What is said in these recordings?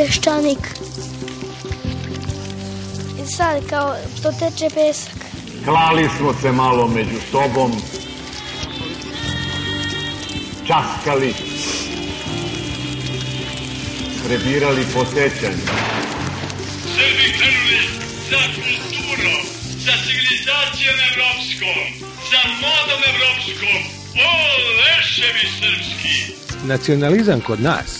peščanik. I sad kao to teče pesak. Klali smo se malo među sobom, časkali, prebirali po sećanju. Srbi krenuli za kulturom, za civilizacijom evropskom, za modom evropskom. O, leševi srpski! Nacionalizam kod nas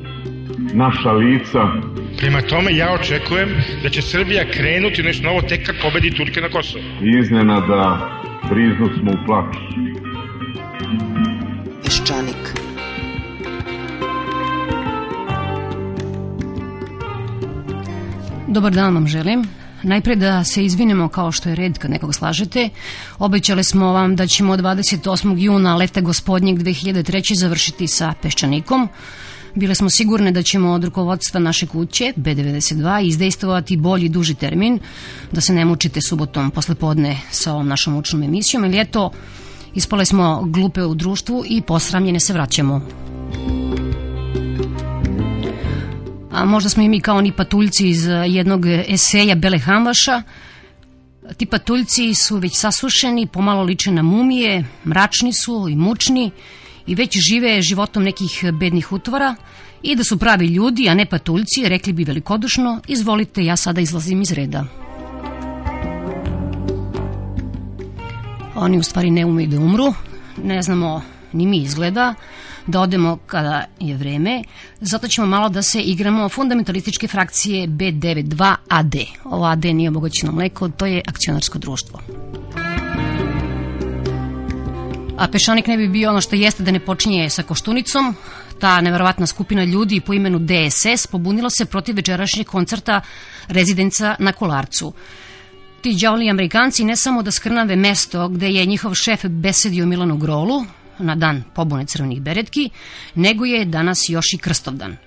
naša lica. Prema tome, ja očekujem da će Srbija krenuti nešto novo tek kad pobedi Turke na Kosovo. Iznenada briznu smo u plač. Peščanik. Dobar dan vam želim. Najpre da se izvinemo kao što je red kad nekog slažete. Obećali smo vam da ćemo 28. juna leta gospodnjeg 2003. završiti sa Peščanikom. Bile smo sigurne da ćemo od rukovodstva naše kuće, B92, izdejstovati bolji duži termin, da se ne mučite subotom poslepodne sa ovom našom učnom emisijom, ali eto, ispale smo glupe u društvu i posramljene se vraćamo. A možda smo i mi kao oni patuljci iz eh, jednog eseja Bele Hamvaša. Ti patuljci su već sasušeni, pomalo liče na mumije, mračni su i mučni i već žive životom nekih bednih utvora i da su pravi ljudi, a ne patuljci, rekli bi velikodušno, izvolite, ja sada izlazim iz reda. Oni u stvari ne umeju da umru, ne znamo ni mi izgleda, da odemo kada je vreme, zato ćemo malo da se igramo fundamentalističke frakcije B92AD. Ovo AD nije obogaćeno mleko, to je akcionarsko društvo. A Pešanik ne bi bio ono što jeste da ne počinje sa Koštunicom. Ta neverovatna skupina ljudi po imenu DSS pobunila se protiv večerašnjeg koncerta rezidenca na Kolarcu. Ti đavli Amerikanci ne samo da skrnave mesto gde je njihov šef besedio Milanu Grolu na dan pobune crvenih beretki, nego je danas još i Krstovdan.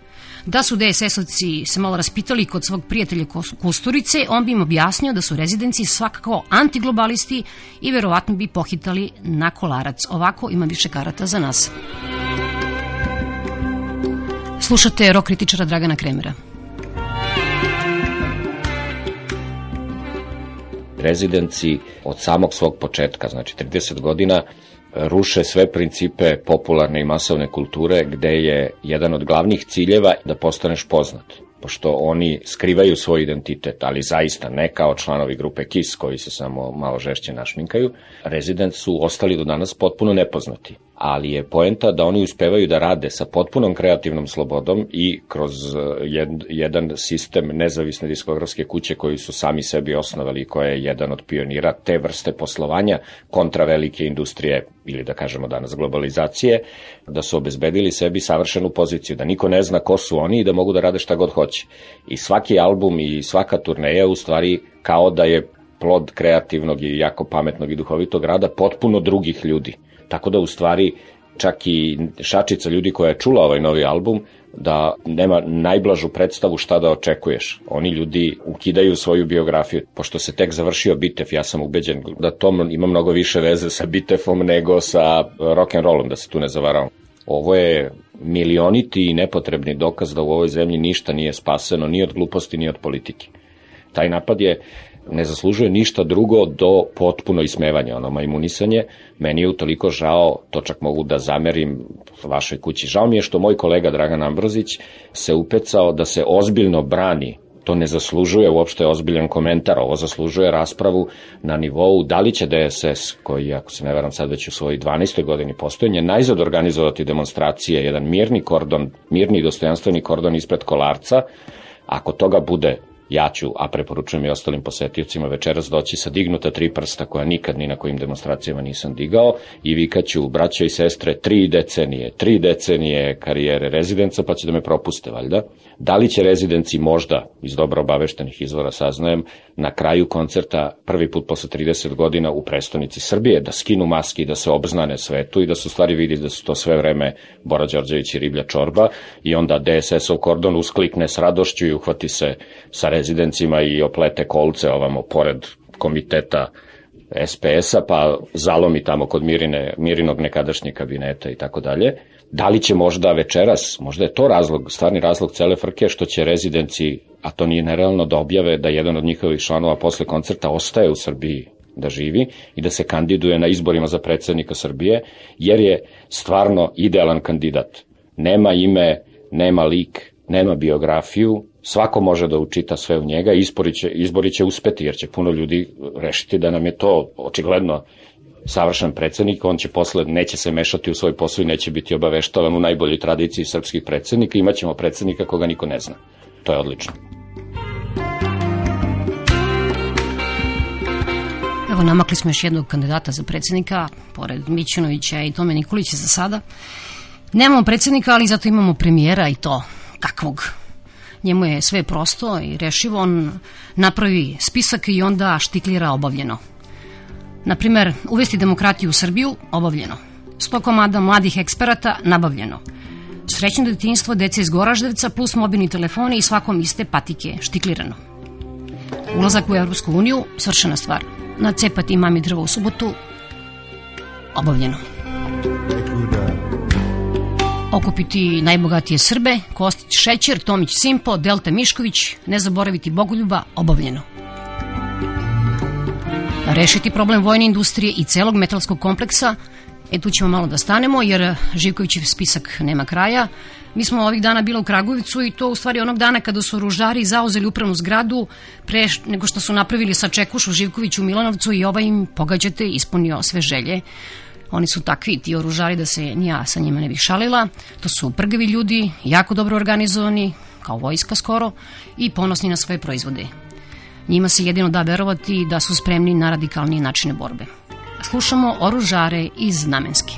Da su DSS-ovci se malo raspitali kod svog prijatelja Kusturice, on bi im objasnio da su rezidenci svakako antiglobalisti i verovatno bi pohitali na kolarac. Ovako ima više karata za nas. Slušate rok kritičara Dragana Kremera. rezidenci od samog svog početka, znači 30 godina, ruše sve principe popularne i masovne kulture gde je jedan od glavnih ciljeva da postaneš poznat pošto oni skrivaju svoj identitet, ali zaista ne kao članovi grupe KIS koji se samo malo žešće našminkaju, rezident su ostali do danas potpuno nepoznati. Ali je poenta da oni uspevaju da rade sa potpunom kreativnom slobodom i kroz eh, jed, jedan sistem nezavisne diskografske kuće koji su sami sebi osnovali i koja je jedan od pionira te vrste poslovanja kontra velike industrije ili da kažemo danas globalizacije, da su obezbedili sebi savršenu poziciju, da niko ne zna ko su oni i da mogu da rade šta god hoće. I svaki album i svaka turneja u stvari kao da je plod kreativnog i jako pametnog i duhovitog rada potpuno drugih ljudi. Tako da u stvari čak i šačica ljudi koja je čula ovaj novi album da nema najblažu predstavu šta da očekuješ. Oni ljudi ukidaju svoju biografiju. Pošto se tek završio Bitev, ja sam ubeđen da to ima mnogo više veze sa Bitefom nego sa rock and rollom, da se tu ne zavaravamo. Ovo je milioniti i nepotrebni dokaz da u ovoj zemlji ništa nije spaseno ni od gluposti ni od politike. Taj napad je ne zaslužuje ništa drugo do potpuno ismevanja, ono imunisanje. Meni je utoliko žao, to čak mogu da zamerim vašoj kući. Žao mi je što moj kolega Dragan Ambrozić se upecao da se ozbiljno brani to ne zaslužuje uopšte ozbiljan komentar, ovo zaslužuje raspravu na nivou da li će DSS, koji, ako se ne veram sad već u svojoj 12. godini postojanja, najzad organizovati demonstracije, jedan mirni kordon, mirni i dostojanstveni kordon ispred kolarca, ako toga bude ja ću, a preporučujem i ostalim posetiocima večeras doći sa dignuta tri prsta koja nikad ni na kojim demonstracijama nisam digao i vikaću, braće i sestre, tri decenije, tri decenije karijere rezidenca, pa će da me propuste, valjda. Da li će rezidenci možda, iz dobro obaveštenih izvora saznajem, na kraju koncerta, prvi put posle 30 godina u prestonici Srbije, da skinu maski i da se obznane svetu i da su stvari vidi da su to sve vreme Bora Đorđević i Riblja Čorba i onda DSS-ov kordon usklikne s radošću i uhvati se sa rezidencima i oplete kolce ovamo pored komiteta SPS-a, pa zalomi tamo kod Mirine, Mirinog nekadašnjeg kabineta i tako dalje. Da li će možda večeras, možda je to razlog, stvarni razlog cele frke, što će rezidenci, a to nije nerealno da objave da jedan od njihovih članova posle koncerta ostaje u Srbiji da živi i da se kandiduje na izborima za predsednika Srbije, jer je stvarno idealan kandidat. Nema ime, nema lik, nema biografiju, svako može da učita sve u njega i izbori će, izbori će uspeti, jer će puno ljudi rešiti da nam je to očigledno savršen predsednik, on će posle, neće se mešati u svoj posao i neće biti obaveštavan u najboljoj tradiciji srpskih predsednika, imaćemo predsednika koga niko ne zna. To je odlično. Evo, namakli smo još jednog kandidata za predsednika, pored Mićunovića i Tome Nikolića za sada. Nemamo predsednika, ali zato imamo premijera i to kakvog. Njemu je sve prosto i rešivo, on napravi spisak i onda štiklira obavljeno. Naprimer, uvesti demokratiju u Srbiju, obavljeno. 100 komada mladih eksperata, nabavljeno. Srećno detinjstvo dece iz Goraždevca plus mobilni telefoni i svakom iste patike, štiklirano. Ulazak u Evropsku uniju, svršena stvar. Nacepati mami drvo u subotu, obavljeno. Okupiti najbogatije Srbe, Kostić Šećer, Tomić Simpo, Delta Mišković, ne zaboraviti Bogoljuba, obavljeno. Rešiti problem vojne industrije i celog metalskog kompleksa, e tu ćemo malo da stanemo jer Živkovićev spisak nema kraja. Mi smo ovih dana bila u Kragovicu i to u stvari onog dana kada su ružari zauzeli upravnu zgradu pre nego što su napravili sa Čekušu Živkoviću u Milanovcu i ovaj im, pogađate, ispunio sve želje. Oni su takvi, ti oružari, da se ni ja sa njima ne bih šalila. To su prgavi ljudi, jako dobro organizovani, kao vojska skoro, i ponosni na svoje proizvode. Njima se jedino da verovati da su spremni na radikalnije načine borbe. Slušamo oružare iz Namenski.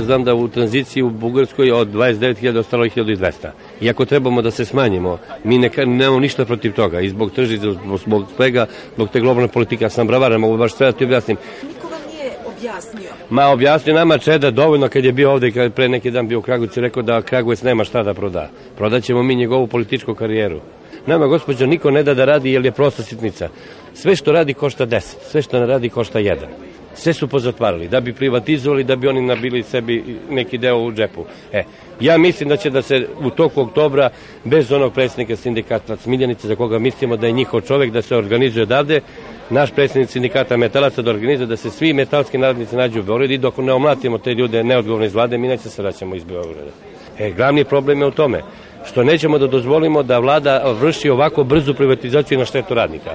Znam da u tranziciji u Bugarskoj od 29.000 ostalo je 1200. Iako trebamo da se smanjimo, mi ne, nemamo ništa protiv toga i zbog tržišta, zbog, svega, zbog te globalne politike, ja sam bravaran, mogu baš sve da ti objasnim. Niko vam nije objasnio. Ma objasnio nama Čeda dovoljno kad je bio ovde, kad pre neki dan bio u Kragujevcu, rekao da Kragujevac nema šta da proda. Prodaćemo mi njegovu političku karijeru. Nama, gospođo, niko ne da da radi jer je prosta sitnica. Sve što radi košta 10, sve što ne radi košta 1 sve su pozatvarali, da bi privatizovali, da bi oni nabili sebi neki deo u džepu. E, ja mislim da će da se u toku oktobra, bez onog predsjednika sindikata Smiljanice, za koga mislimo da je njihov čovek, da se organizuje odavde, naš predsjednik sindikata metalaca da organizuje da se svi metalski narodnici nađu u Beogradu i dok ne omlatimo te ljude neodgovorne iz vlade, mi neće se vraćamo iz Beograda. E, glavni problem je u tome što nećemo da dozvolimo da vlada vrši ovako brzu privatizaciju na štetu radnika.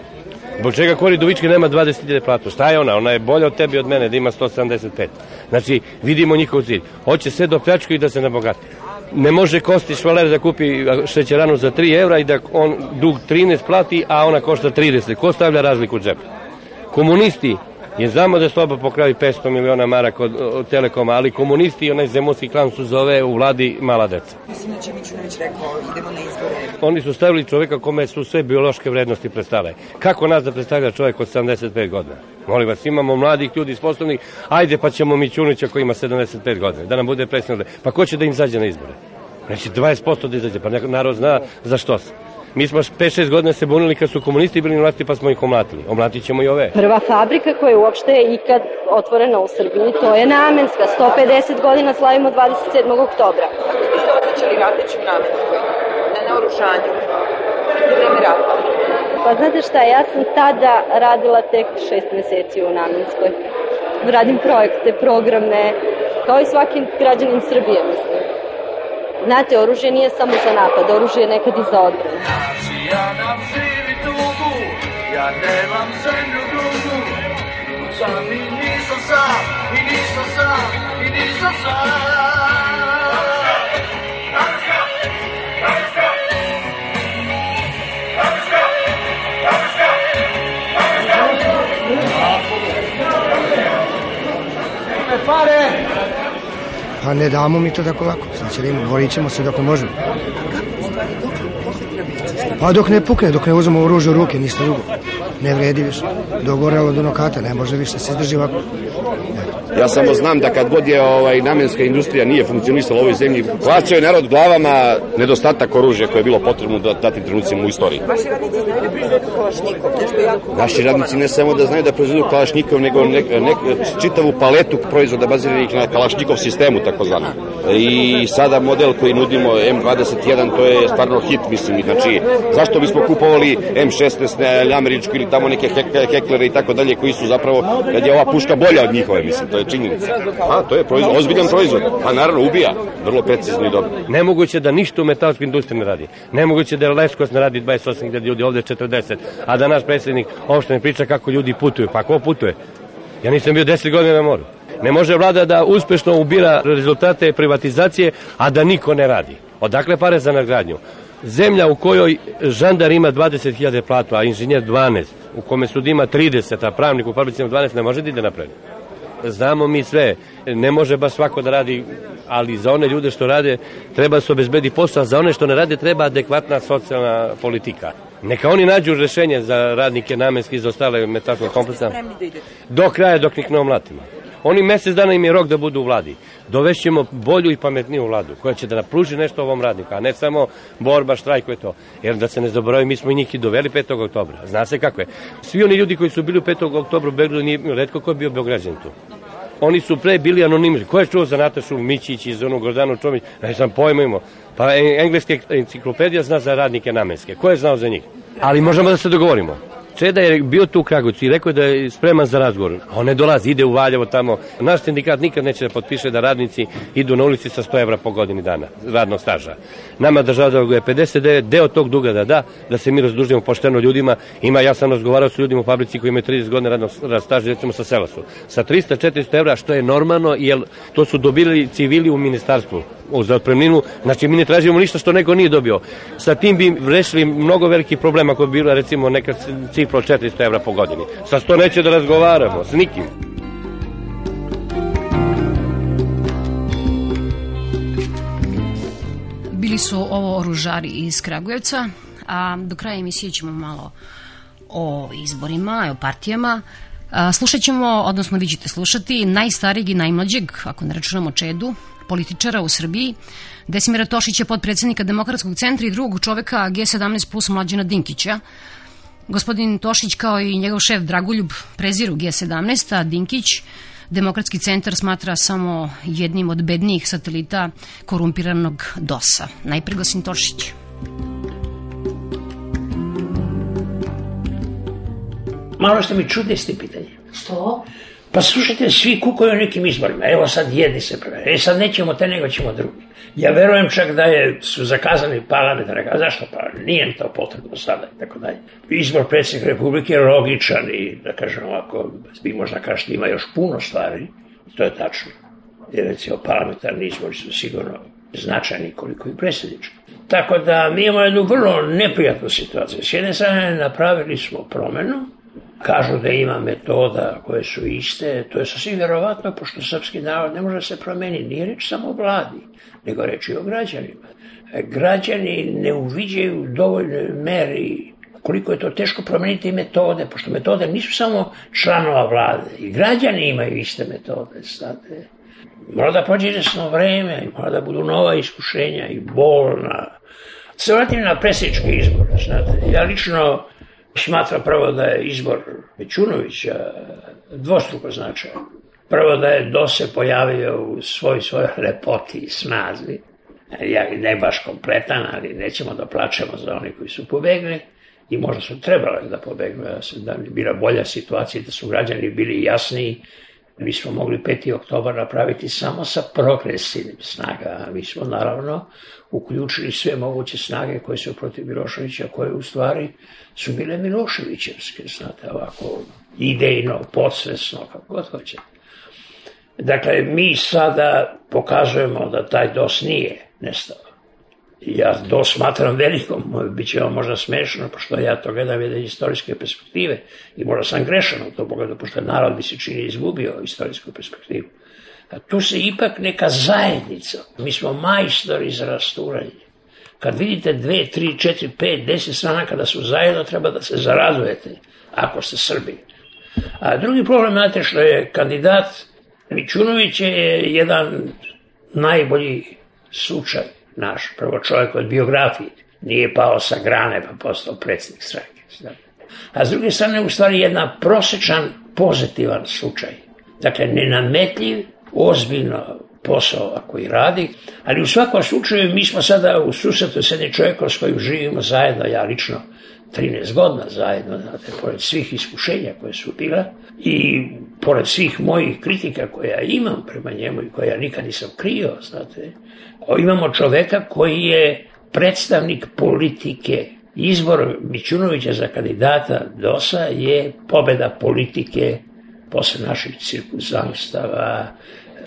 Zbog čega Kori Duvički nema 20.000 platu? Šta je ona? Ona je bolja od tebi od mene da ima 175. Znači, vidimo njihov cilj. Hoće sve do pljačku i da se nabogati. Ne može Kostić Valer da kupi šećeranu za 3 evra i da on dug 13 plati, a ona košta 30. Ko stavlja razliku u džep? Komunisti Jer znamo da je Sloba pokrali 500 miliona maraka od, od Telekoma, ali komunisti i onaj zemunski klan su zove u vladi mala deca. Mislim da će Mićunović rekao, idemo na izbore. Oni su stavili čoveka kome su sve biološke vrednosti predstave. Kako nas da predstavlja čovek od 75 godina? Molim vas, imamo mladih ljudi sposobnih, ajde pa ćemo Mićunića koji ima 75 godina, da nam bude predsjednik. Pa ko će da im zađe na izbore? Neće 20% da izađe, pa narod zna za što se. Mi smo 5-6 godina se bunili kad su komunisti bili na vlasti pa smo ih omlatili. Omlatit ćemo i ove. Prva fabrika koja je uopšte ikad otvorena u Srbiji, to je namenska. 150 godina slavimo 27. oktobra. Vi ste osjećali radeći u Namenskoj, na naoružanju, za vreme rata. Pa znate šta, ja sam tada radila tek šest meseci u Namenskoj. Radim projekte, programe, kao i svaki građanin Srbije, mislim. Znate, oružje nije samo za napad, oružje je nekad i za odbranu. Ja nam živi tugu, ja nemam zemlju drugu, sam i nisam sam, i nisam sam, i nisam sam. Pa ne damo mi to tako lako. Sad će da borit ćemo se dok možemo. Pa dok ne pukne, dok ne uzmemo oružje u ruke, ništa drugo. Ne vredi više. Dogorelo do nokata, ne može više se izdrži ovako. Ja samo znam da kad god je ovaj, namenska industrija nije funkcionisala u ovoj zemlji, plaćao je narod glavama nedostatak oružja koje je bilo potrebno da datim trenucima u istoriji. Vaši radnici znaju da proizvedu kalašnikov, nešto jako... Naši radnici ne samo da znaju da proizvedu kalašnikov, nego nek, nek, čitavu paletu proizvoda baziranih na kalašnikov sistemu, takozvano. I sada model koji nudimo M21, to je stvarno hit, mislim. Znači, zašto bismo kupovali M16 američku ili tamo neke heklere i tako dalje, koji su zapravo, kad je ova puška bolja od njihove, mislim, to je činjenica. A, to je proizvod, ozbiljan proizvod. A naravno, ubija. Vrlo precizno i dobro. Nemoguće da ništa u metalskoj industriji ne radi. Nemoguće da Leskos ne radi 28.000 ljudi, ovde 40. A da naš predsjednik opšte ne priča kako ljudi putuju. Pa ko putuje? Ja nisam bio 10 godina na moru. Ne može vlada da uspešno ubira rezultate privatizacije, a da niko ne radi. Odakle pare za nagradnju? Zemlja u kojoj žandar ima 20.000 platu, a inženjer 12, u kome sud ima 30, a pravnik u fabrici ima 12, ne može da ide napred. Znamo mi sve, ne može baš svako da radi, ali za one ljude što rade treba se obezbedi posao, za one što ne rade treba adekvatna socijalna politika. Neka oni nađu rešenje za radnike namenski za ostale metalskog kompleksa. Do kraja dok ih ne omlatimo. Oni mesec dana im je rok da budu u vladi. Dovešćemo bolju i pametniju vladu koja će da napruži nešto ovom radniku, a ne samo borba, štrajkuje to. Jer da se ne zaboravi, mi smo i njih i doveli 5. oktobra. Zna se kako je. Svi oni ljudi koji su bili u 5. oktobru u Beogradu, nije redko ko je bio Beograđan tu. Oni su pre bili anonimni. Ko je čuo za Natašu Mićić i za onu Gordanu Čomić? Ne znam, pojma imamo. Pa engleska enciklopedija zna za radnike namenske. Ko je znao za njih? Ali možemo da se dogovorimo. Čeda je bio tu u Kragovicu i rekao je da je spreman za razgovor. A on ne dolazi, ide u Valjevo tamo. Naš sindikat nikad neće da potpiše da radnici idu na ulici sa 100 evra po godini dana radnog staža. Nama država da je 59, deo tog duga da da, da se mi razdužimo pošteno ljudima. Ima, ja sam razgovarao sa ljudima u fabrici koji imaju 30 godina radnog staža, recimo sa Selasu. Sa 300-400 evra, što je normalno, jer to su dobili civili u ministarstvu za otpremninu, znači mi ne tražimo ništa što neko nije dobio. Sa tim bi rešili mnogo velikih problema ako bi bila recimo neka cifra od 400 evra po godini. Sa sto neće da razgovaramo, s nikim. Bili su ovo oružari iz Kragujevca, a do kraja emisije ćemo malo o izborima, o partijama. Slušat ćemo, odnosno vi ćete slušati, najstarijeg i najmlađeg, ako ne računamo Čedu, političara u Srbiji, Desimira Tošića, podpredsednika Demokratskog centra i drugog čoveka G17 plus Mlađana Dinkića. Gospodin Tošić kao i njegov šef Dragoljub preziru G17, a Dinkić Demokratski centar smatra samo jednim od bednijih satelita korumpiranog DOS-a. Najpre Gosin Tošić. Malo ste mi čudne ste pitanje. Što? Pa slušajte, svi kukuju o nekim izborima. Evo sad jedni se prve. E sad nećemo te, nego ćemo drugi. Ja verujem čak da je, su zakazani parlamentarne. A zašto pa? Nije to potrebno sada i tako dalje. Izbor predsjednika Republike je logičan i da kažem ovako, vi možda kažete ima još puno stvari. To je tačno. Jer recimo parlamentarni izbori su sigurno značajni koliko i predsjednički. Tako da mi imamo jednu vrlo neprijatnu situaciju. S jedne strane napravili smo promenu, kažu da ima metoda koje su iste, to je sasvim vjerovatno, pošto srpski narod ne može se promeniti, nije reč samo o vladi, nego reč i o građanima. Građani ne uviđaju u dovoljnoj meri koliko je to teško promeniti metode, pošto metode nisu samo članova vlade, i građani imaju iste metode, znate. Mora da prođe izvesno vreme, mora da budu nova iskušenja i bolna, Se vratim na presječke izbore, znate. Ja lično smatram prvo da je izbor Mićunovića dvostruko značajan. Prvo da je do se pojavio u svoj svojoj lepoti i snazi. Ja ne baš kompletan, ali nećemo da plačemo za oni koji su pobegli i možda su trebali da pobegnu, da bi bila bolja situacija, da su građani bili jasniji Mi smo mogli 5. oktobar napraviti samo sa progresivnim snaga. Mi smo naravno uključili sve moguće snage koje su protiv Miloševića, koje u stvari su bile Miloševićevske, znate, ovako idejno, podsvesno, kako god hoćete. Dakle, mi sada pokazujemo da taj DOS nije nestao ja to smatram velikom, bit će vam možda smešno, pošto ja to gledam jedne istorijske perspektive i možda sam grešan u to pogledu, pošto narod bi se čini izgubio istorijsku perspektivu. A tu se ipak neka zajednica, mi smo majstori za rasturanje. Kad vidite dve, tri, četiri, pet, deset strana kada su zajedno, treba da se zaradujete, ako ste Srbi. A drugi problem, znate što je kandidat Mićunović je jedan najbolji slučaj naš prvo čovjek od biografije, nije pao sa grane pa postao predsjednik stranke. A s druge strane, u stvari, jedna prosječan pozitivan slučaj. Dakle, nenametljiv, ozbiljno posao koji radi, ali u svakom slučaju mi smo sada u susretu s jednim čovjekom s kojim živimo zajedno, ja lično 13 godina zajedno, znate, pored svih iskušenja koje su bila i pored svih mojih kritika koje ja imam prema njemu i koje ja nikad nisam krio, znate, imamo čoveka koji je predstavnik politike. Izbor Mićunovića za kandidata DOS-a je pobeda politike posle naših cirkuzanstava,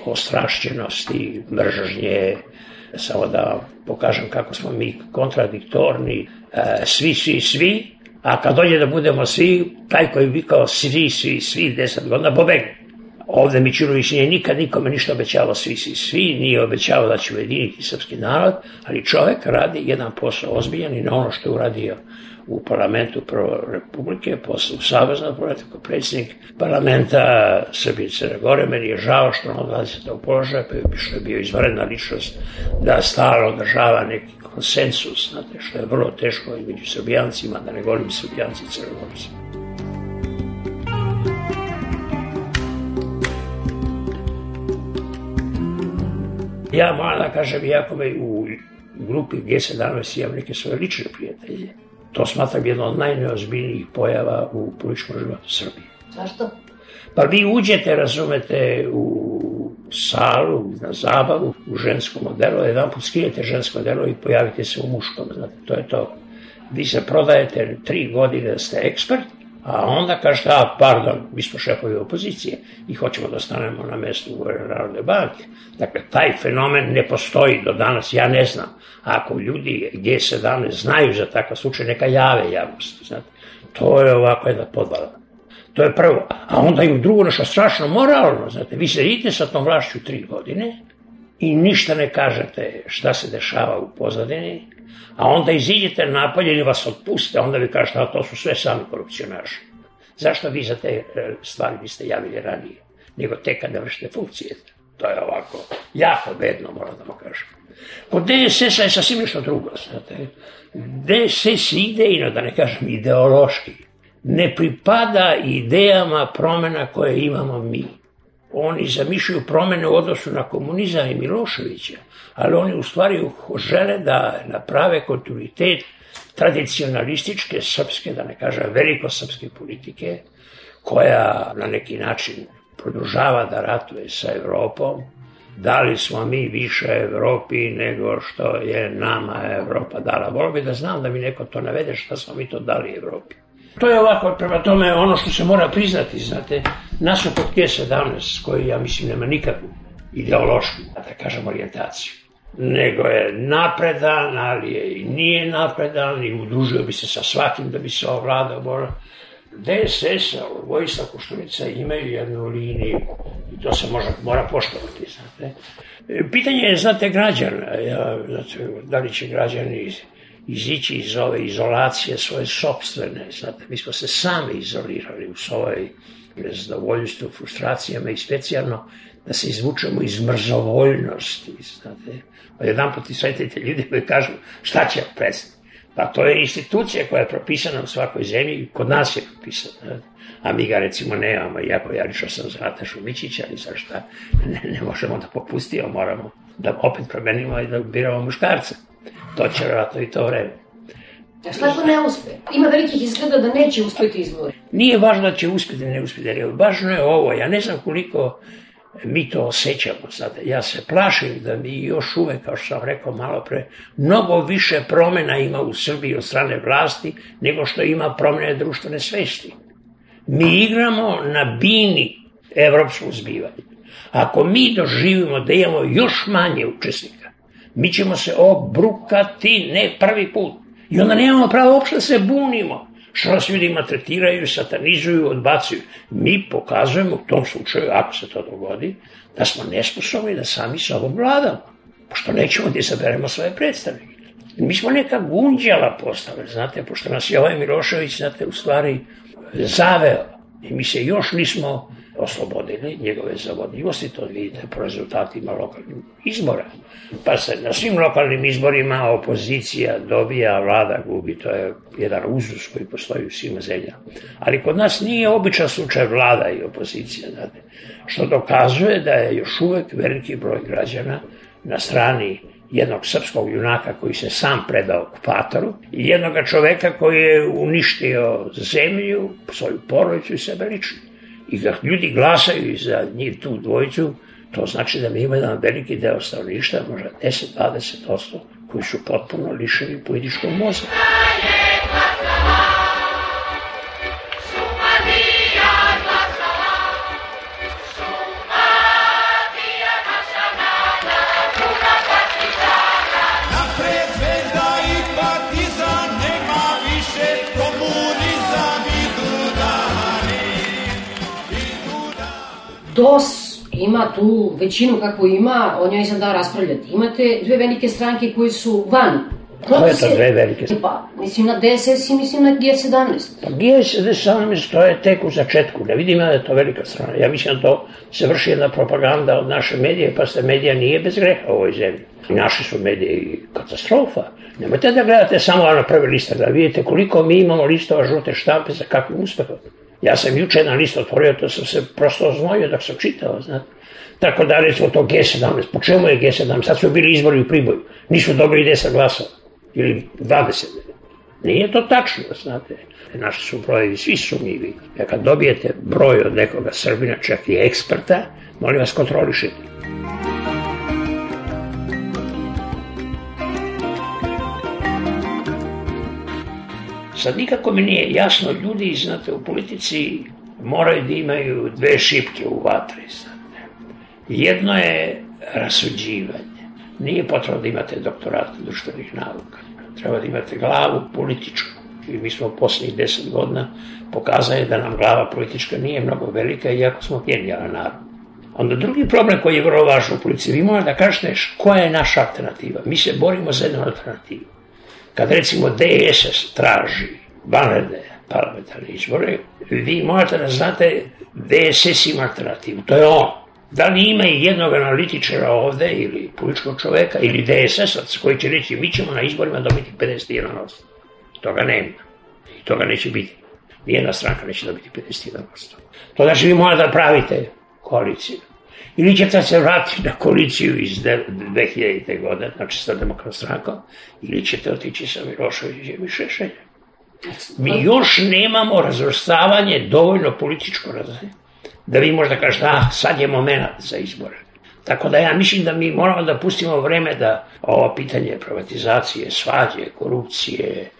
ostrašćenosti, mržnje, samo da pokažem kako smo mi kontradiktorni, e, svi, svi, svi, a kad dođe da budemo svi, taj koji vikao svi, svi, svi, deset godina, pobegne. Ovde Mićunović nije nikad nikome ništa obećavao svi, svi, svi, nije obećavao da će ujediniti srpski narod, ali čovek radi jedan posao ozbiljan i na ono što je uradio u parlamentu prvo Republike, posle u Saveznom parlamentu predsjednik parlamenta Srbije i Crne Gore. Meni je žao što on odlazi sa tog položaja, pa što je bio izvaredna ličnost da stalo održava neki konsensus, znate, što je vrlo teško i među srbijancima, da ne govorim srbijanci i crnogorci. Ja moram da kažem, iako me u grupi G17 imam neke svoje lične prijatelje, to smatram jedno od najneozbiljnijih pojava u političkom životu Srbije. Zašto? Pa vi uđete, razumete, u salu, na zabavu, u ženskom modelu, jedan put skinete žensko modelo i pojavite se u muškom, znate, to je to. Vi se prodajete tri godine da ste ekspert, a onda kažete, a pardon, mi smo šefovi opozicije i hoćemo da stanemo na mestu u Narodne banke. Dakle, taj fenomen ne postoji do danas, ja ne znam. Ako ljudi G17 znaju za takav slučaj, neka jave javnosti. Znate. To je ovako jedna podvala. To je prvo. A onda im drugo nešto strašno moralno. Znate, vi sedite sa tom vlašću tri godine i ništa ne kažete šta se dešava u pozadini, a onda iziđete napolje i vas otpuste, onda vi kažete, a to su sve sami korupcionaši. Zašto vi za te e, stvari biste javili ranije, nego tek kad ne vršite funkcije? To je ovako, jako bedno, moram da vam kažem. Kod DSS-a je sasvim nešto drugo, znate. DSS idejno, da ne kažem ideološki, ne pripada idejama promena koje imamo mi. Oni zamišljaju promene u odnosu na komunizam i Miloševića, ali oni u stvari žele da naprave kontinuitet tradicionalističke srpske, da ne kažem velikosrpske politike, koja na neki način produžava da ratuje sa Evropom, da li smo mi više Evropi nego što je nama Evropa dala. Volio bi da znam da mi neko to navede šta smo mi to dali Evropi. To je ovako, prema tome, ono što se mora priznati, znate, nasuprot G17, koji ja mislim nema nikakvu ideološku, da kažem, orijentaciju, nego je napredan, ali je i nije napredan i udružio bi se sa svakim da bi se ovladao, mora. DSS, Vojislav Koštunica imaju jednu liniju i to se može, mora poštovati, znate. Pitanje je, znate, građana, ja, znate, da li će građani izići iz ove izolacije svoje sobstvene, znate, mi smo se sami izolirali u svojoj nezadovoljstvu, frustracijama i specijalno da se izvučemo iz mrzovoljnosti, znate. Pa jedan put i sretite ljudi koji kažu šta će predstaviti. Pa to je institucija koja je propisana u svakoj zemlji, kod nas je propisana. A mi ga recimo nemamo, iako ja lično sam za Natašu Mićića, ali za šta ne, ne možemo da popustimo, moramo da opet promenimo i da biramo muškarca. To će vjerojatno i to vreme. A šta ako ne uspe? Ima velikih izgleda da neće uspeti izbori. Nije važno da će uspjeti ili ne uspjeti, jer važno je ovo. Ja ne znam koliko mi to osjećamo sad. Ja se plašim da mi još uvek, kao što sam rekao malo pre, mnogo više promjena ima u Srbiji od strane vlasti nego što ima promjene društvene svesti. Mi igramo na bini evropskog zbivanja. Ako mi doživimo da imamo još manje učesnika, mi ćemo se obrukati ne prvi put. I onda nemamo pravo uopšte da se bunimo. Što nas ljudi maltretiraju, satanizuju, odbacuju. Mi pokazujemo u tom slučaju, ako se to dogodi, da smo nesposobni da sami sobom vladamo. Pošto nećemo da izaberemo svoje predstavnike. Mi smo neka gunđala postave, znate, pošto nas je ovaj Milošević, znate, u stvari zaveo. I mi se još nismo oslobodili njegove zavodljivosti, to vidite po rezultatima lokalnih izbora. Pa se na svim lokalnim izborima opozicija dobija, vlada gubi, to je jedan uzus koji postoji u svima zemljama. Ali kod nas nije običan slučaj vlada i opozicija, znate, što dokazuje da je još uvek veliki broj građana na strani jednog srpskog junaka koji se sam predao okupatoru i jednog čoveka koji je uništio zemlju, svoju porodicu i sebe lično i da ljudi glasaju za njih tu dvojicu, to znači da mi ima jedan veliki deo stanovništva, možda 10-20%, koji su potpuno lišeni političkog mozga. DOS ima tu većinu kako ima, o njoj sam da raspravljati. Imate dve velike stranke koje su van. Koje to dve velike stranke? Pa, mislim na DSS i mislim na G17. Pa G17 to je tek u začetku, ne vidim ja da je to velika strana. Ja mislim da to se vrši jedna propaganda od naše medije, pa se medija nije bez greha u ovoj zemlji. I naši su mediji katastrofa. Nemojte da gledate samo na prve liste, da vidite koliko mi imamo listova žute štampe za kakvim uspehom. Ja sam juče jedan list otvorio, to sam se prosto oznojio dok sam čitao, znate. Tako da recimo to G17, po čemu je G17? Sad su bili izbori u Priboju, nisu dobili 10 glasova, ili 20. Nije to tačno, znate. Naši su brojevi svi sumnjivi. Ja kad dobijete broj od nekoga Srbina, čak i eksperta, molim vas kontrolišite. Sad nikako mi nije jasno, ljudi, znate, u politici moraju da imaju dve šipke u vatri, znate. Jedno je rasuđivanje. Nije potrebno da imate doktorat društvenih nauka. Treba da imate glavu političku. I mi smo u posljednjih deset godina pokazali da nam glava politička nije mnogo velika, iako smo genijalan narod. Onda drugi problem koji je vrlo važan u policiji, vi da kažete koja je naša alternativa. Mi se borimo za jednu alternativu. Kad recimo DSS traži vanredne parlamentarne izbore, vi morate da znate DSS ima alternativu. To je on. Da li ima i jednog analitičara ovde ili političkog čoveka ili DSS-ovac koji će reći mi ćemo na izborima dobiti 51%. Toga nema. I toga neće biti. Nijedna stranka neće dobiti 51%. To znači vi morate da pravite koaliciju. Ili ćete se vratiti na koaliciju iz 2000. godine, znači sa demokratnom strankom, ili ćete otići sa Miloševićem i Šešeljem. Mi još nemamo razvrstavanje dovoljno političko razvrstavanje da vi možda kažete, ah, sad je moment za izbore. Tako da ja mislim da mi moramo da pustimo vreme da ovo pitanje privatizacije, svađe, korupcije,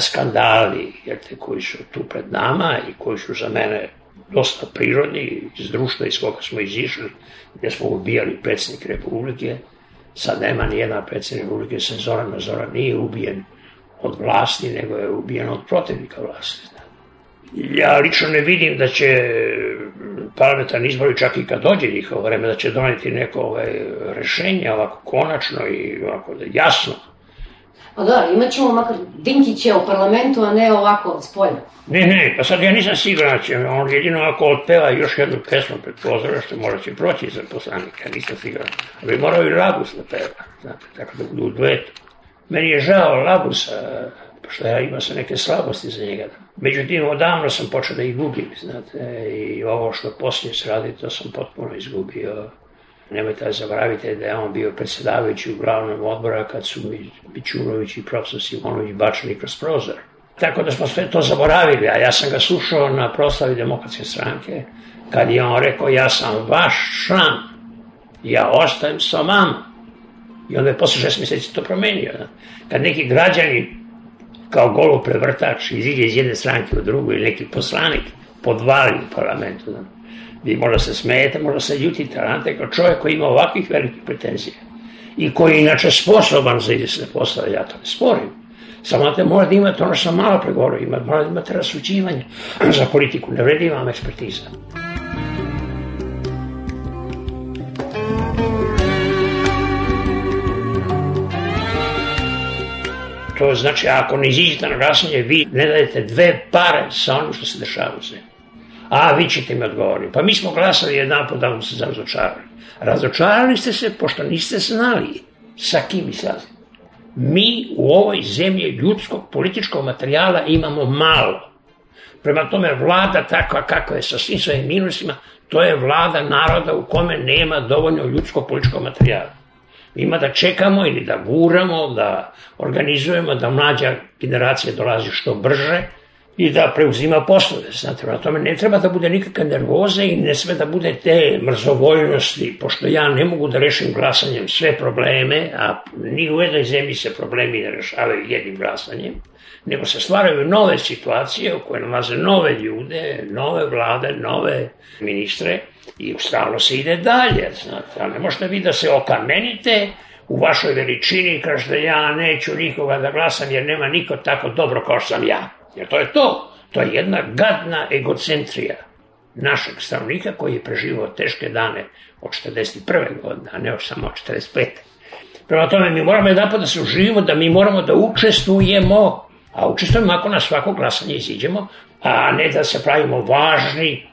skandali, jer te koji su tu pred nama i koji su za mene dosta prirodni iz društva iz koga smo izišli, gdje smo ubijali predsjednik Republike, sad nema ni jedan predsjednik Republike, se Zoran Zoran nije ubijen od vlasti, nego je ubijen od protivnika vlasti. Ja lično ne vidim da će parlamentarni izbori, čak i kad dođe njihovo vreme, da će doneti neko ovaj, rešenje ovako konačno i ovako jasno. Pa da, imat ćemo makar Dinkića u parlamentu, a ne ovako s polja. Ne, ne, pa sad ja nisam siguran da će on jedino ako otpeva još jednu pesmu pred pozorište, možda će proći za poslanika, nisam siguran. Ali morao i Labus da peva, znate, tako da budu u duetu. Meni je žao Labusa, pošto ja imao sam neke slabosti za njega. Međutim, odavno sam počeo da ih gubim, znate, i ovo što poslije se radi, to sam potpuno izgubio. Nemojte da zaboravite da je on bio predsjedavajući u glavnom odbora kad su mi Bićunović i profesor Simonović bačeni kroz prozor. Tako da smo sve to zaboravili, a ja sam ga slušao na proslavi demokratske stranke, kad je on rekao ja sam vaš član, ja ostajem sa vama. I onda je posle šest mjeseci to promenio. Kad neki građani kao golu prevrtač iziđe iz jedne stranke u drugu ili neki poslanik podvali u parlamentu. Vi možda se smijete, možda se ljutite, ali kao čovjek koji ima ovakvih velikih pretenzija i koji je inače sposoban za izvjesne poslove, ja to ne sporim. Samo te mora da imate ono što sam malo pregovorio, ima, mora da imate rasuđivanje za politiku, ne vredi vam ekspertiza. To znači, ako ne iziđete na glasanje, vi ne dajete dve pare sa onim što se dešava u zemlji. A, vi ćete mi odgovoriti. Pa mi smo glasali jedan put da se razočarali. Razočarali ste se pošto niste znali sa kim izlazite. Mi u ovoj zemlji ljudskog političkog materijala imamo malo. Prema tome, vlada takva kakva je sa svim svojim minusima, to je vlada naroda u kome nema dovoljno ljudskog političkog materijala. Ima da čekamo ili da guramo, da organizujemo, da mlađa generacija dolazi što brže i da preuzima poslove. Znate, na tome ne treba da bude nikakve nervoze i ne sve da bude te mrzovoljnosti, pošto ja ne mogu da rešim glasanjem sve probleme, a ni u jednoj zemlji se problemi ne rešavaju jednim glasanjem, nego se stvaraju nove situacije u koje nalaze nove ljude, nove vlade, nove ministre i stalno se ide dalje. Znate, a ne možete vi da se okamenite u vašoj veličini i kažete ja neću nikoga da glasam jer nema niko tako dobro kao sam ja. Jer to je to. To je jedna gadna egocentrija našeg stanovnika koji je preživao teške dane od 41. godine, a ne od samo od 45. Prema tome, mi moramo jedan da se uživimo, da mi moramo da učestvujemo, a učestvujemo ako na svako glasanje iziđemo, a ne da se pravimo važni,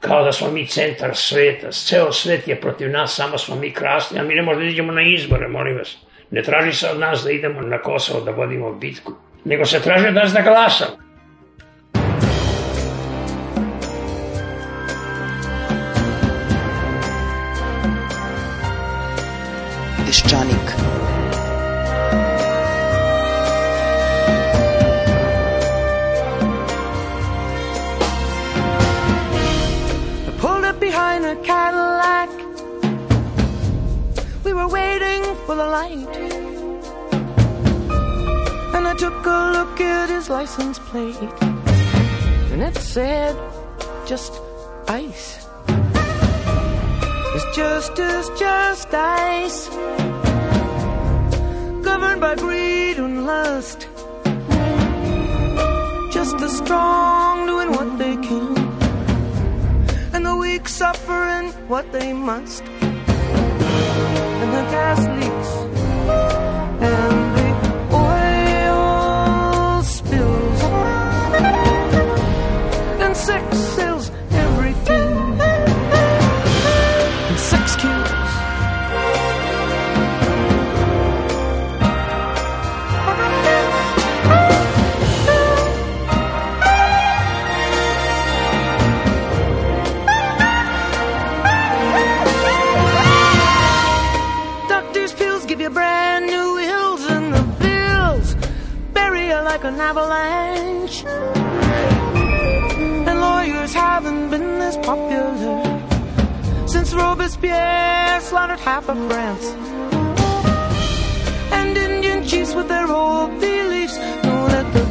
kao da smo mi centar sveta. Ceo svet je protiv nas, samo smo mi krasni, a mi ne možemo da idemo na izbore, molim vas. Ne traži se od nas da idemo na Kosovo da vodimo bitku, nego se traži od nas da glasamo. Peščanik. pulled up behind a Cadillac. We were waiting for the light. And I took a look at his license plate. And it said, just. It's just as just ice. Governed by greed and lust. Just the strong doing what they can and the weak suffering what they must. And the gas leaks, and the oil spills, and sex avalanche. And lawyers haven't been this popular since Robespierre slaughtered half of France. And Indian chiefs with their old beliefs know that the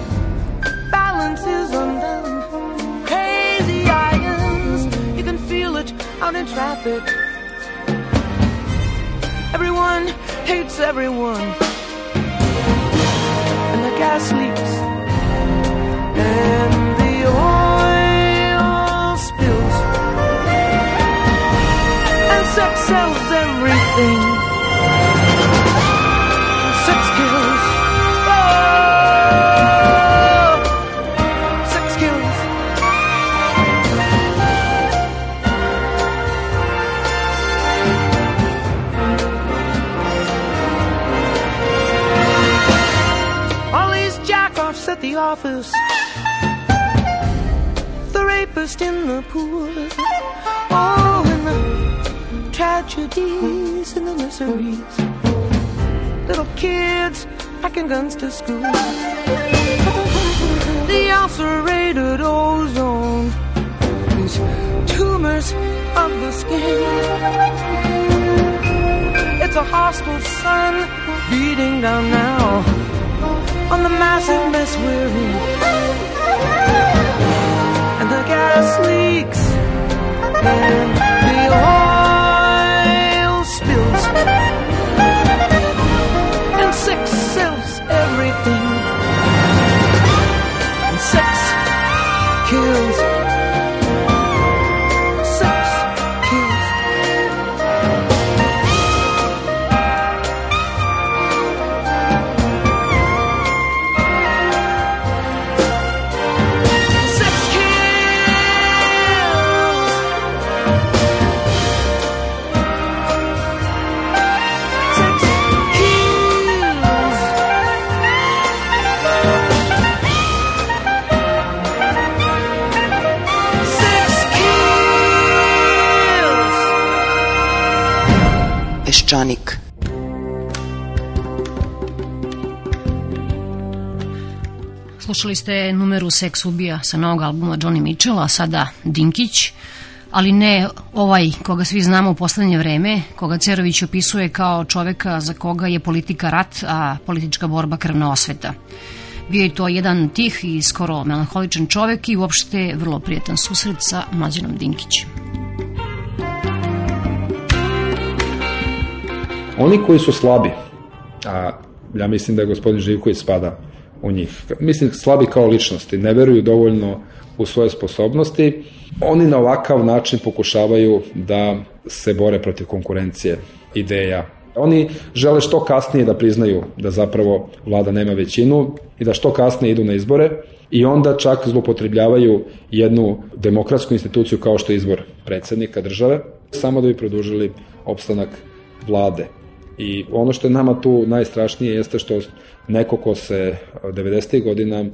balance is undone. Crazy irons, you can feel it out in traffic. Everyone hates everyone. Gas leaks. And the oil spills. And sex sells everything. Office, the rapist in the pool. Oh, and the tragedies and the miseries. Little kids packing guns to school. The ulcerated ozone, these tumors of the skin. It's a hostile sun beating down now on the massive mess we're in. And the gas leaks and the oil Slušali ste numeru Seks ubija sa novog albuma Johnny Mitchella, a sada Dinkić, ali ne ovaj koga svi znamo u poslednje vreme, koga Cerović opisuje kao čoveka za koga je politika rat, a politička borba krvna osveta. Bio je to jedan tih i skoro melanholičan čovek i uopšte vrlo prijetan susret sa mlađanom Dinkićem. Oni koji su slabi, a ja mislim da je gospodin Živković spada u njih, mislim slabi kao ličnosti, ne veruju dovoljno u svoje sposobnosti, oni na ovakav način pokušavaju da se bore protiv konkurencije ideja. Oni žele što kasnije da priznaju da zapravo vlada nema većinu i da što kasnije idu na izbore i onda čak zlopotrebljavaju jednu demokratsku instituciju kao što je izbor predsednika države, samo da bi produžili opstanak vlade. I ono što je nama tu najstrašnije jeste što neko ko se 90. godina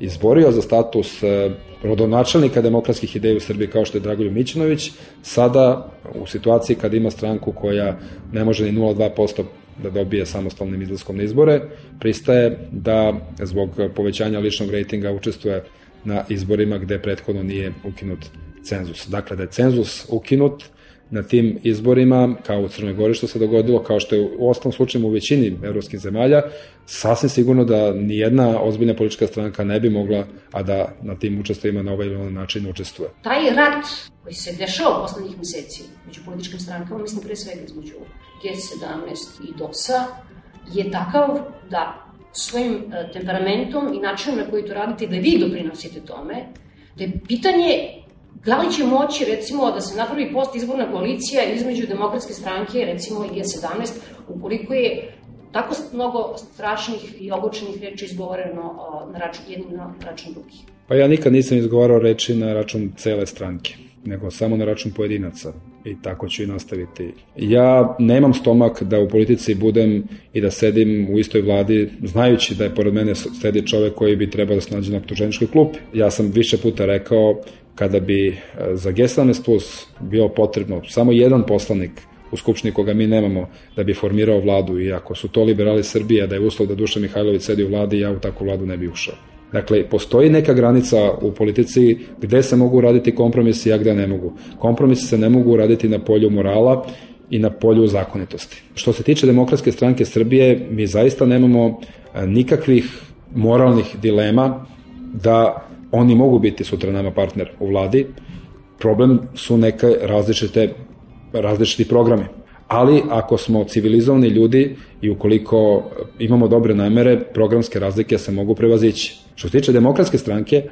izborio za status e, rodonačelnika demokratskih ideja u Srbiji kao što je Dragoljub Mićinović, sada u situaciji kad ima stranku koja ne može ni 0,2% da dobije samostalnim izlaskom na izbore, pristaje da zbog povećanja ličnog rejtinga učestvuje na izborima gde prethodno nije ukinut cenzus. Dakle, da je cenzus ukinut, na tim izborima, kao u Crnoj Gori što se dogodilo, kao što je u ostalom slučaju u većini evropskih zemalja, sasvim sigurno da ni jedna ozbiljna politička stranka ne bi mogla, a da na tim učestvima na ovaj ili onaj način učestvuje. Taj rat koji se dešava u poslednjih meseci među političkim strankama, mislim pre svega između G17 i DOS-a, je takav da svojim e, temperamentom i načinom na koji to radite, da vi doprinosite tome, da je pitanje Da li će moći, recimo, da se napravi post-izborna koalicija između demokratske stranke, recimo, i G17, ukoliko je tako mnogo strašnih i ogočenih reči izgovoreno na račun jednim na račun drugih? Pa ja nikad nisam izgovarao reči na račun cele stranke, nego samo na račun pojedinaca i tako ću i nastaviti. Ja nemam stomak da u politici budem i da sedim u istoj vladi, znajući da je pored mene sedi čovek koji bi trebao da se nađe na optuženičkoj klupi. Ja sam više puta rekao kada bi e, za G17 plus bio potrebno samo jedan poslanik u Skupštini koga mi nemamo da bi formirao vladu i ako su to liberali Srbije, da je uslov da Duša Mihajlović sedi u vladi, ja u takvu vladu ne bi ušao. Dakle, postoji neka granica u politici gde se mogu raditi kompromisi, a gde ne mogu. Kompromisi se ne mogu raditi na polju morala i na polju zakonitosti. Što se tiče Demokratske stranke Srbije, mi zaista nemamo e, nikakvih moralnih dilema da oni mogu biti sutra nama partner u vladi. Problem su neke različite, različiti programi. Ali ako smo civilizovani ljudi i ukoliko imamo dobre namere, programske razlike se mogu prevazići. Što se tiče demokratske stranke,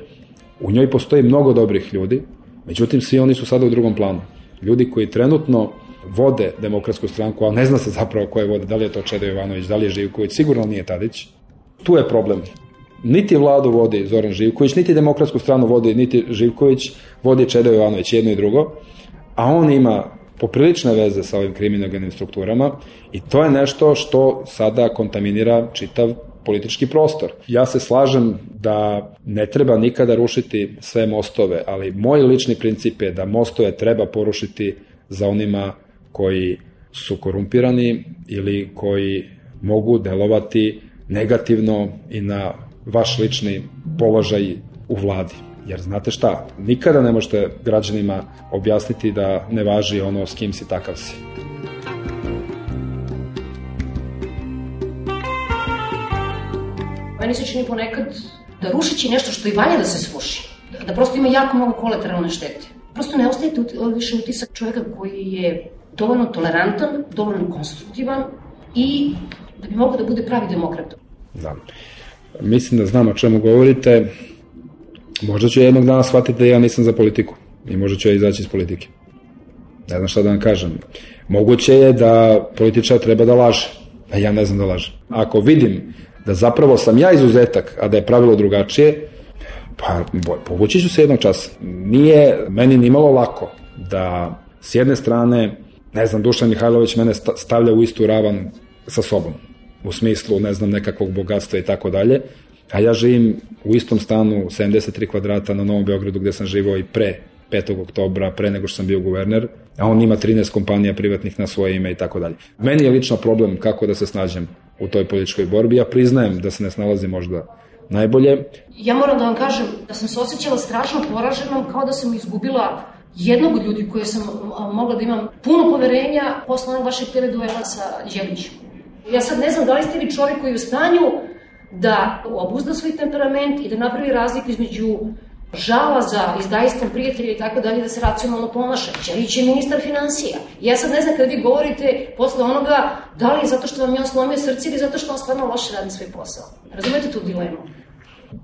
u njoj postoji mnogo dobrih ljudi, međutim svi oni su sada u drugom planu. Ljudi koji trenutno vode demokratsku stranku, ali ne zna se zapravo koje vode, da li je to Čedo Jovanović, da li je Živković, sigurno nije Tadić. Tu je problem niti vladu vodi Zoran Živković, niti demokratsku stranu vodi niti Živković, vodi Čedo Jovanović, jedno i drugo, a on ima poprilične veze sa ovim kriminogrenim strukturama i to je nešto što sada kontaminira čitav politički prostor. Ja se slažem da ne treba nikada rušiti sve mostove, ali moj lični princip je da mostove treba porušiti za onima koji su korumpirani ili koji mogu delovati negativno i na vaš lični položaj u vladi. Jer znate šta, nikada ne možete građanima objasniti da ne važi ono s kim si takav si. Meni se čini ponekad da rušeći nešto što i valja da se sruši, da, prosto ima jako mnogo kolateralne štete. Prosto ne ostajete više utisak čoveka koji je dovoljno tolerantan, dovoljno konstruktivan i da bi mogao da bude pravi demokrata. Da. Mislim da znam o čemu govorite. Možda ću jednog dana shvatiti da ja nisam za politiku i možda ću ja izaći iz politike. Ne znam šta da vam kažem. Moguće je da političar treba da laže, a ja ne znam da laže. Ako vidim da zapravo sam ja izuzetak, a da je pravilo drugačije, pa povući ću se jednog časa. Nije meni nimalo lako da s jedne strane, ne znam, Dušan Mihajlović mene stavlja u istu ravan sa sobom u smislu, ne znam, nekakvog bogatstva i tako dalje, a ja živim u istom stanu 73 kvadrata na Novom Beogradu gde sam živao i pre 5. oktobra, pre nego što sam bio guverner, a on ima 13 kompanija privatnih na svoje ime i tako dalje. Meni je lično problem kako da se snađem u toj političkoj borbi. Ja priznajem da se ne snalazim možda najbolje. Ja moram da vam kažem da sam se osjećala strašno poraženom kao da sam izgubila jednog od ljudi koje sam mogla da imam puno poverenja posle onog vašeg tele duela sa Đelićem. Ja sad ne znam da li ste vi čovjek koji je u stanju da obuzda svoj temperament i da napravi razliku između žala za izdajstvom prijatelja i tako dalje da se racionalno ponaša. Ćelić je ministar financija. Ja sad ne znam kada vi govorite posle onoga da li je zato što vam je on slomio srce ili zato što on stvarno loše radi svoj posao. Razumete tu dilemu?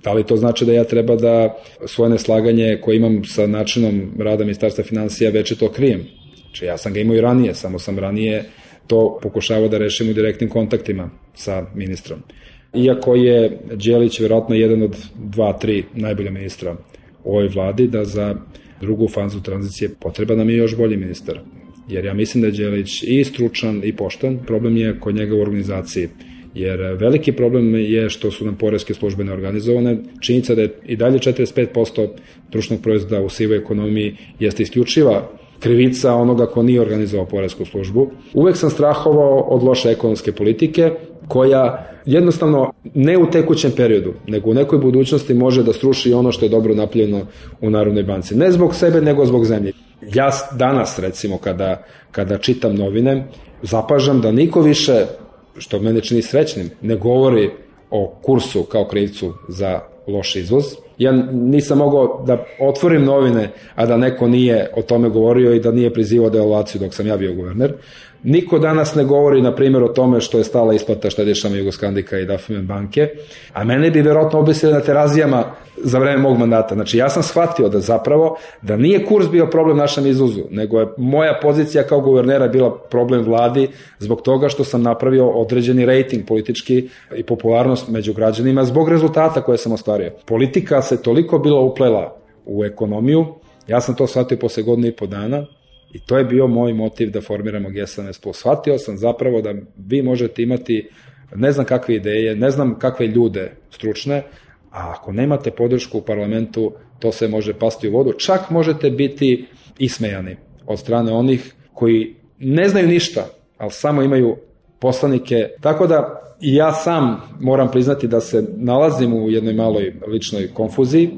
Da li to znači da ja treba da svoje neslaganje koje imam sa načinom rada ministarstva financija veće to krijem? Znači ja sam ga imao i ranije, samo sam ranije to pokušavao da rešim u direktnim kontaktima sa ministrom. Iako je Đelić verovatno jedan od dva, tri najbolja ministra u ovoj vladi, da za drugu fazu tranzicije potreba nam je još bolji ministar. Jer ja mislim da je Đelić i stručan i poštan, problem je kod njega u organizaciji. Jer veliki problem je što su nam poreske službe neorganizovane. Činjenica da je i dalje 45% društvenog proizvoda u sivoj ekonomiji jeste isključiva krivica onoga ko nije organizovao poresku službu. Uvek sam strahovao od loše ekonomske politike koja jednostavno ne u tekućem periodu, nego u nekoj budućnosti može da struši ono što je dobro napljeno u Narodnoj banci. Ne zbog sebe, nego zbog zemlje. Ja danas, recimo, kada, kada čitam novine, zapažam da niko više, što mene čini srećnim, ne govori o kursu kao krivcu za loš izvoz. Ja nisam mogao da otvorim novine, a da neko nije o tome govorio i da nije prizivao devalvaciju dok sam ja bio guverner. Niko danas ne govori, na primjer, o tome što je stala isplata štedišama Jugoskandika i Dafumen banke, a mene bi verovatno obesili na terazijama za vreme mog mandata. Znači, ja sam shvatio da zapravo, da nije kurs bio problem našem izvozu, nego je moja pozicija kao guvernera bila problem vladi zbog toga što sam napravio određeni rating politički i popularnost među građanima zbog rezultata koje sam ostvario. Politika se toliko bila uplela u ekonomiju, ja sam to shvatio posle godina i po dana, I to je bio moj motiv da formiramo G17+. Shvatio sam zapravo da vi možete imati ne znam kakve ideje, ne znam kakve ljude stručne, a ako nemate podršku u parlamentu, to se može pasti u vodu. Čak možete biti ismejani od strane onih koji ne znaju ništa, ali samo imaju poslanike. Tako da ja sam moram priznati da se nalazim u jednoj maloj ličnoj konfuziji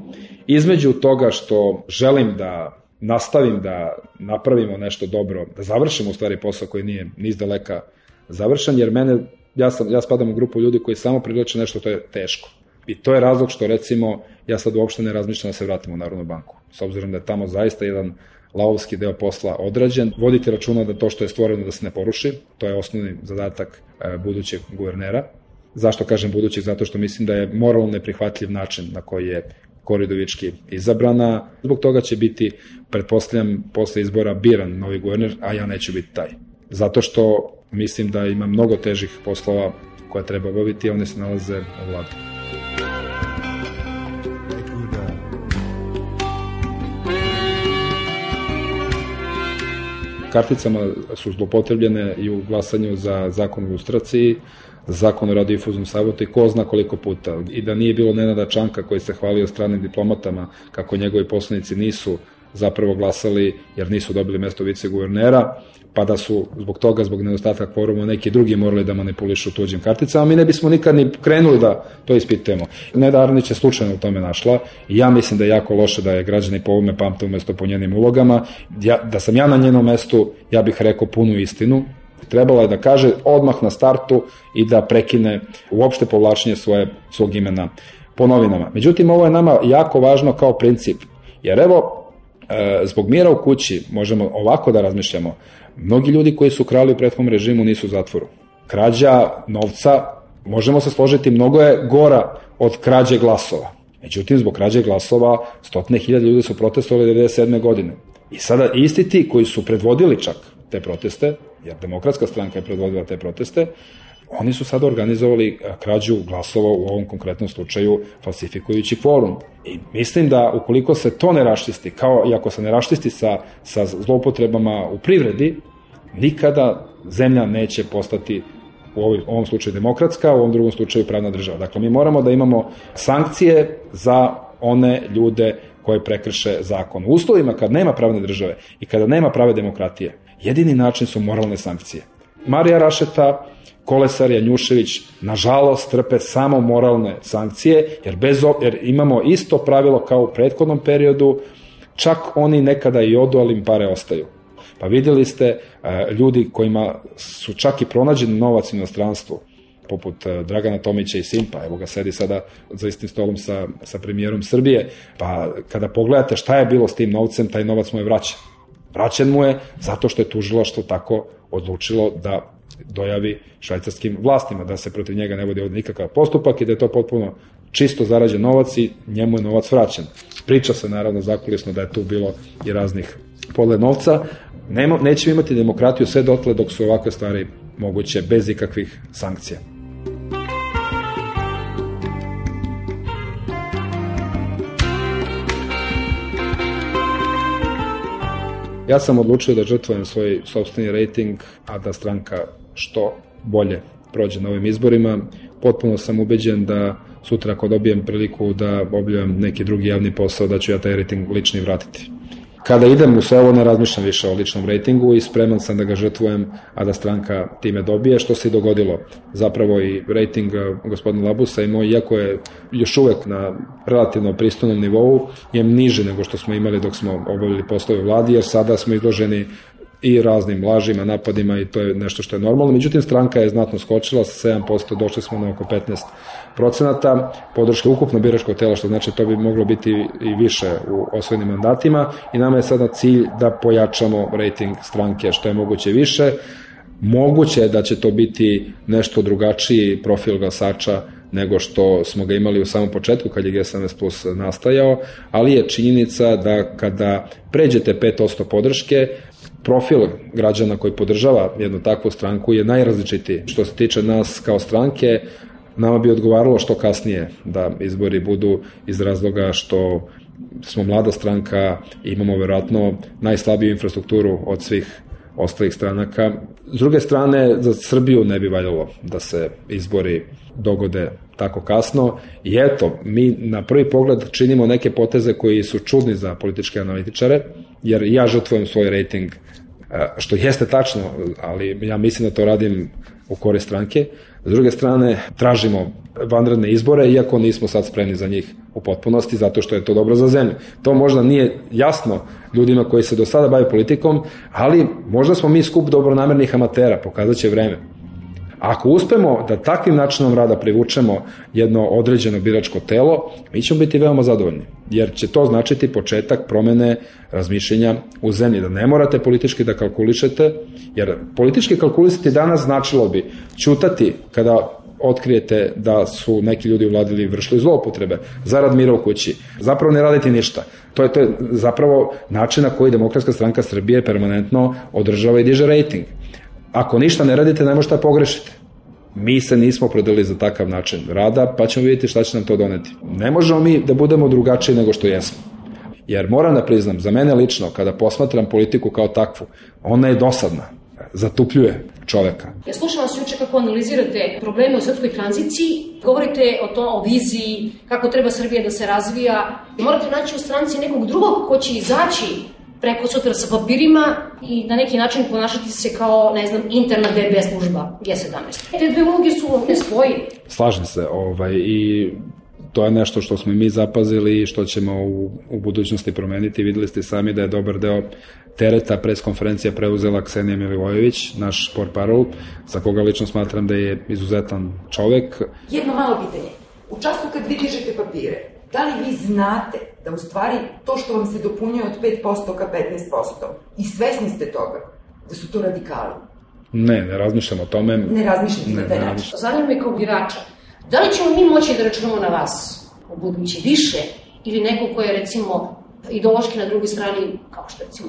između toga što želim da nastavim da napravimo nešto dobro, da završimo u stvari posao koji nije ni izdaleka završen, jer mene, ja, sam, ja spadam u grupu ljudi koji samo privlače nešto to je teško. I to je razlog što recimo ja sad uopšte ne razmišljam da se vratim u Narodnu banku. S obzirom da je tamo zaista jedan lavovski deo posla odrađen. Vodite računa da to što je stvoreno da se ne poruši, to je osnovni zadatak e, budućeg guvernera. Zašto kažem budućeg? Zato što mislim da je moralno neprihvatljiv način na koji je Koridovički izabrana. Zbog toga će biti, pretpostavljam, posle izbora biran novi guverner, a ja neću biti taj. Zato što mislim da ima mnogo težih poslova koje treba obaviti, a one se nalaze u vladu. karticama su zlopotrebljene i u glasanju za zakon o ilustraciji, zakon o radiodifuznom savotu i ko zna koliko puta. I da nije bilo Nenada Čanka koji se hvalio stranim diplomatama kako njegovi poslanici nisu zapravo glasali jer nisu dobili mesto viceguvernera, pa da su zbog toga, zbog nedostatka kvoruma, neki drugi morali da manipulišu tuđim karticama, mi ne bismo nikad ni krenuli da to ispitujemo. Neda Arnić je slučajno u tome našla i ja mislim da je jako loše da je građani po ovome pamte umesto po njenim ulogama. Ja, da sam ja na njenom mestu, ja bih rekao punu istinu, trebala je da kaže odmah na startu i da prekine uopšte povlačenje svoje, svog imena po novinama. Međutim, ovo je nama jako važno kao princip, jer evo, e, zbog mira u kući možemo ovako da razmišljamo. Mnogi ljudi koji su krali u prethodnom režimu nisu u zatvoru. Krađa novca, možemo se složiti, mnogo je gora od krađe glasova. Međutim, zbog krađe glasova stotne hiljade ljudi su protestovali 97. godine. I sada isti ti koji su predvodili čak te proteste, jer demokratska stranka je predvodila te proteste, oni su sada organizovali krađu glasova u ovom konkretnom slučaju falsifikujući forum. I mislim da ukoliko se to ne raštisti, kao i ako se ne raštisti sa, sa zloupotrebama u privredi, nikada zemlja neće postati u ovom slučaju demokratska, u ovom drugom slučaju pravna država. Dakle, mi moramo da imamo sankcije za one ljude koje prekrše zakon. U uslovima kad nema pravne države i kada nema prave demokratije, jedini način su moralne sankcije. Marija Rašeta, Kolesar Janjušević, nažalost, trpe samo moralne sankcije, jer, bez, jer imamo isto pravilo kao u prethodnom periodu, čak oni nekada i odu, ali im pare ostaju. Pa vidjeli ste e, ljudi kojima su čak i pronađeni novac u inostranstvu, poput e, Dragana Tomića i Simpa, evo ga sedi sada za istim stolom sa, sa premijerom Srbije, pa kada pogledate šta je bilo s tim novcem, taj novac mu je vraćan. Vraćen mu je zato što je tužilaštvo tako odlučilo da dojavi švajcarskim vlastima, da se protiv njega ne vodi ovde nikakav postupak i da je to potpuno čisto zarađen novac i njemu je novac vraćen. Priča se naravno zakulisno da je tu bilo i raznih podle novca. Nemo, nećemo imati demokratiju sve dotle dok su ovakve stvari moguće bez ikakvih sankcija. Ja sam odlučio da žrtvujem svoj sobstveni rating, a da stranka što bolje prođe na ovim izborima. Potpuno sam ubeđen da sutra ako dobijem priliku da obljujam neki drugi javni posao, da ću ja taj rating lični vratiti. Kada idem u sve ovo ne razmišljam više o ličnom rejtingu i spreman sam da ga žrtvujem, a da stranka time dobije, što se i dogodilo. Zapravo i rejting gospodina Labusa i moj, iako je još uvek na relativno pristojnom nivou, je niže nego što smo imali dok smo obavili poslove u vladi, jer sada smo izloženi i raznim lažima, napadima i to je nešto što je normalno. Međutim, stranka je znatno skočila sa 7%, došli smo na oko 15 procenata podrške ukupno biračkog tela, što znači to bi moglo biti i više u osvojenim mandatima i nama je sada cilj da pojačamo rating stranke što je moguće više. Moguće je da će to biti nešto drugačiji profil glasača nego što smo ga imali u samom početku kad je GSMS Plus nastajao, ali je činjenica da kada pređete 5% podrške, profil građana koji podržava jednu takvu stranku je najrazličitiji. Što se tiče nas kao stranke, nama bi odgovaralo što kasnije da izbori budu iz razloga što smo mlada stranka i imamo verovatno najslabiju infrastrukturu od svih ostalih stranaka. S druge strane, za Srbiju ne bi valjalo da se izbori dogode tako kasno i eto, mi na prvi pogled činimo neke poteze koji su čudni za političke analitičare, jer ja žrtvujem svoj rating, e, što jeste tačno, ali ja mislim da to radim u kore stranke. S druge strane, tražimo vanredne izbore, iako nismo sad spremni za njih u potpunosti, zato što je to dobro za zemlju. To možda nije jasno ljudima koji se do sada bave politikom, ali možda smo mi skup dobronamernih amatera, pokazat će vreme. Ako uspemo da takvim načinom rada privučemo jedno određeno biračko telo, mi ćemo biti veoma zadovoljni, jer će to značiti početak promene razmišljenja u zemlji, da ne morate politički da kalkulišete, jer politički kalkulisati danas značilo bi čutati kada otkrijete da su neki ljudi u vladili vršili zloupotrebe zarad mira u kući. Zapravo ne raditi ništa. To je, to je zapravo način na koji Demokratska stranka Srbije permanentno održava i diže rating. Ako ništa ne radite, ne možete da pogrešite. Mi se nismo prodali za takav način rada, pa ćemo vidjeti šta će nam to doneti. Ne možemo mi da budemo drugačiji nego što jesmo. Jer moram da priznam, za mene lično, kada posmatram politiku kao takvu, ona je dosadna, zatupljuje čoveka. Ja slušam vas juče kako analizirate probleme u srpskoj tranziciji, govorite o to, o viziji, kako treba Srbija da se razvija. Morate naći u stranci nekog drugog ko će izaći preko sutra sa papirima i na neki način ponašati se kao, ne znam, interna DB služba G17. Te dve uloge su nespojive. Slažem se, ovaj, i to je nešto što smo mi zapazili i što ćemo u, u budućnosti promeniti. Videli ste sami da je dobar deo tereta pres konferencija preuzela Ksenija Milivojević, naš sport parol, za koga lično smatram da je izuzetan čovek. Jedno malo pitanje. U času kad vi dižete papire, da li vi znate da u stvari to što vam se dopunjuje od 5% ka 15% i svesni ste toga da su to radikali? Ne, ne razmišljam o tome. Ne razmišljate na taj način. Zanima me kao birača, da li ćemo mi moći da računamo na vas u budući više ili neko ko je recimo ideološki na drugoj strani kao što recimo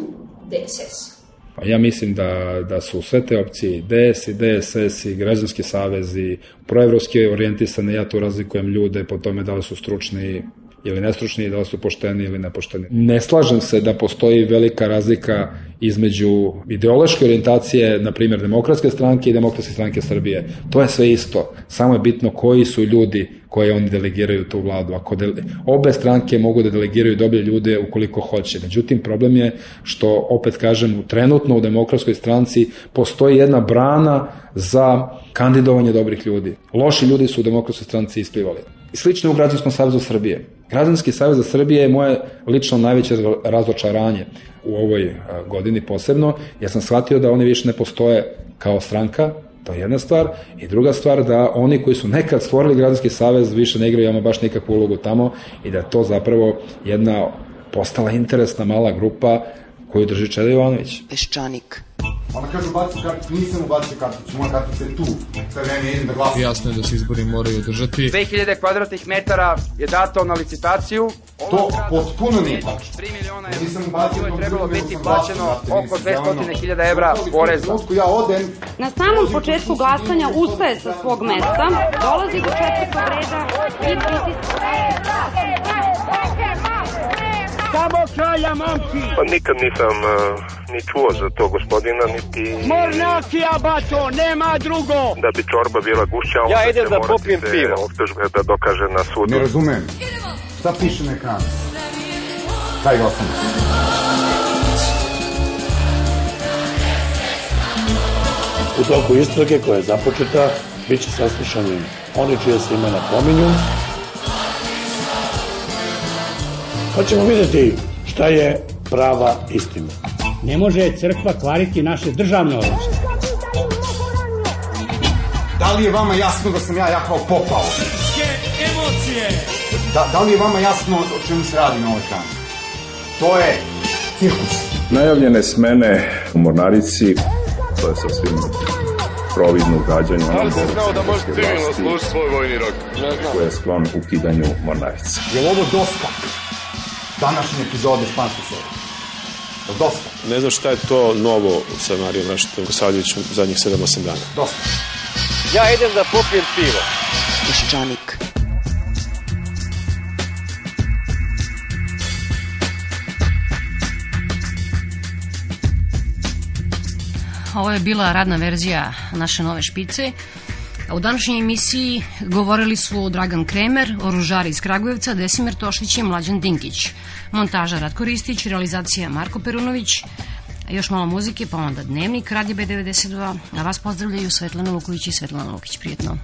DSS? Pa ja mislim da, da su sve te opcije, DS i DSS i građanski savez i proevropski orijentisane, ja tu razlikujem ljude po tome da li su stručni ili nestručni, da li su pošteni ili nepošteni. Ne slažem se da postoji velika razlika između ideološke orijentacije, na primjer, demokratske stranke i demokratske stranke Srbije. To je sve isto. Samo je bitno koji su ljudi koje oni delegiraju tu vladu. Ako de, obe stranke mogu da delegiraju dobre ljude ukoliko hoće. Međutim, problem je što, opet kažem, trenutno u demokratskoj stranci postoji jedna brana za kandidovanje dobrih ljudi. Loši ljudi su u demokratskoj stranci isplivali. Slično u Građanskom savezu Srbije. Građanski savez za Srbije je moje lično najveće razočaranje u ovoj godini posebno, jer sam shvatio da oni više ne postoje kao stranka, To je jedna stvar. I druga stvar da oni koji su nekad stvorili Građanski savez više ne igraju ama baš nikakvu ulogu tamo i da to zapravo jedna postala interesna mala grupa koju drži Čeda Jovanović. Peščanik. Ona kaže ubaci karticu, nisam ubacio karticu, moja kartica je tu, sve vreme idem da glasam. Jasno je da se izbori moraju održati. 2000 kvadratnih metara je dato na licitaciju. To potpuno nije tačno. 3 miliona Ja nisam ubacio je trebalo biti plaćeno oko znate, nisam 200.000 evra poreza. ja odem, Na samom početku glasanja ustaje sa svog mesta, dolazi do četvrtog reda i pritiska. Samo kralja, momci! Pa nikad nisam uh, ni čuo za to gospodina, niti... Mornakija, bato, nema drugo! Da bi čorba bila gušća, Ja idem da popijem se pivo. optužbe da dokaže na sudu. ne razumem. Šta piše na ekranu? Kaj glasam? U toku istrage koja je započeta, bit će saslušani oni čije se imena pominju. Pa ćemo vidjeti šta je prava istina. Ne može crkva kvariti naše državne oručje. Da li je vama jasno da sam ja jahao popao? emocije! Da, da li je vama jasno o čemu se radi na ovoj strani? To je cirkus. Najavljene smene u Mornarici, to je sasvim providno ugađanje onom delu crnogorske vlasti svoj vojni rok? koje je sklon ukidanju Mornarice. Je li ovo dosta? Današnje epizode španske serije. Je li dosta? Ne znam šta je to novo sa Marijom Rašitom Kosavljevićem zadnjih 7-8 dana. Dosta. Ja idem da popijem pivo. Peščanik. Ovo je bila radna verzija naše nove špice. U današnjoj emisiji govorili su Dragan Kremer, oružar iz Kragujevca, Desimir Tošlić i Mlađan Dinkić. Montaža Ratko Ristić, realizacija Marko Perunović, još malo muzike, pa onda dnevnik, Radio B92, a vas pozdravljaju Svetlana Luković i Svetlana Lukić. Prijetno.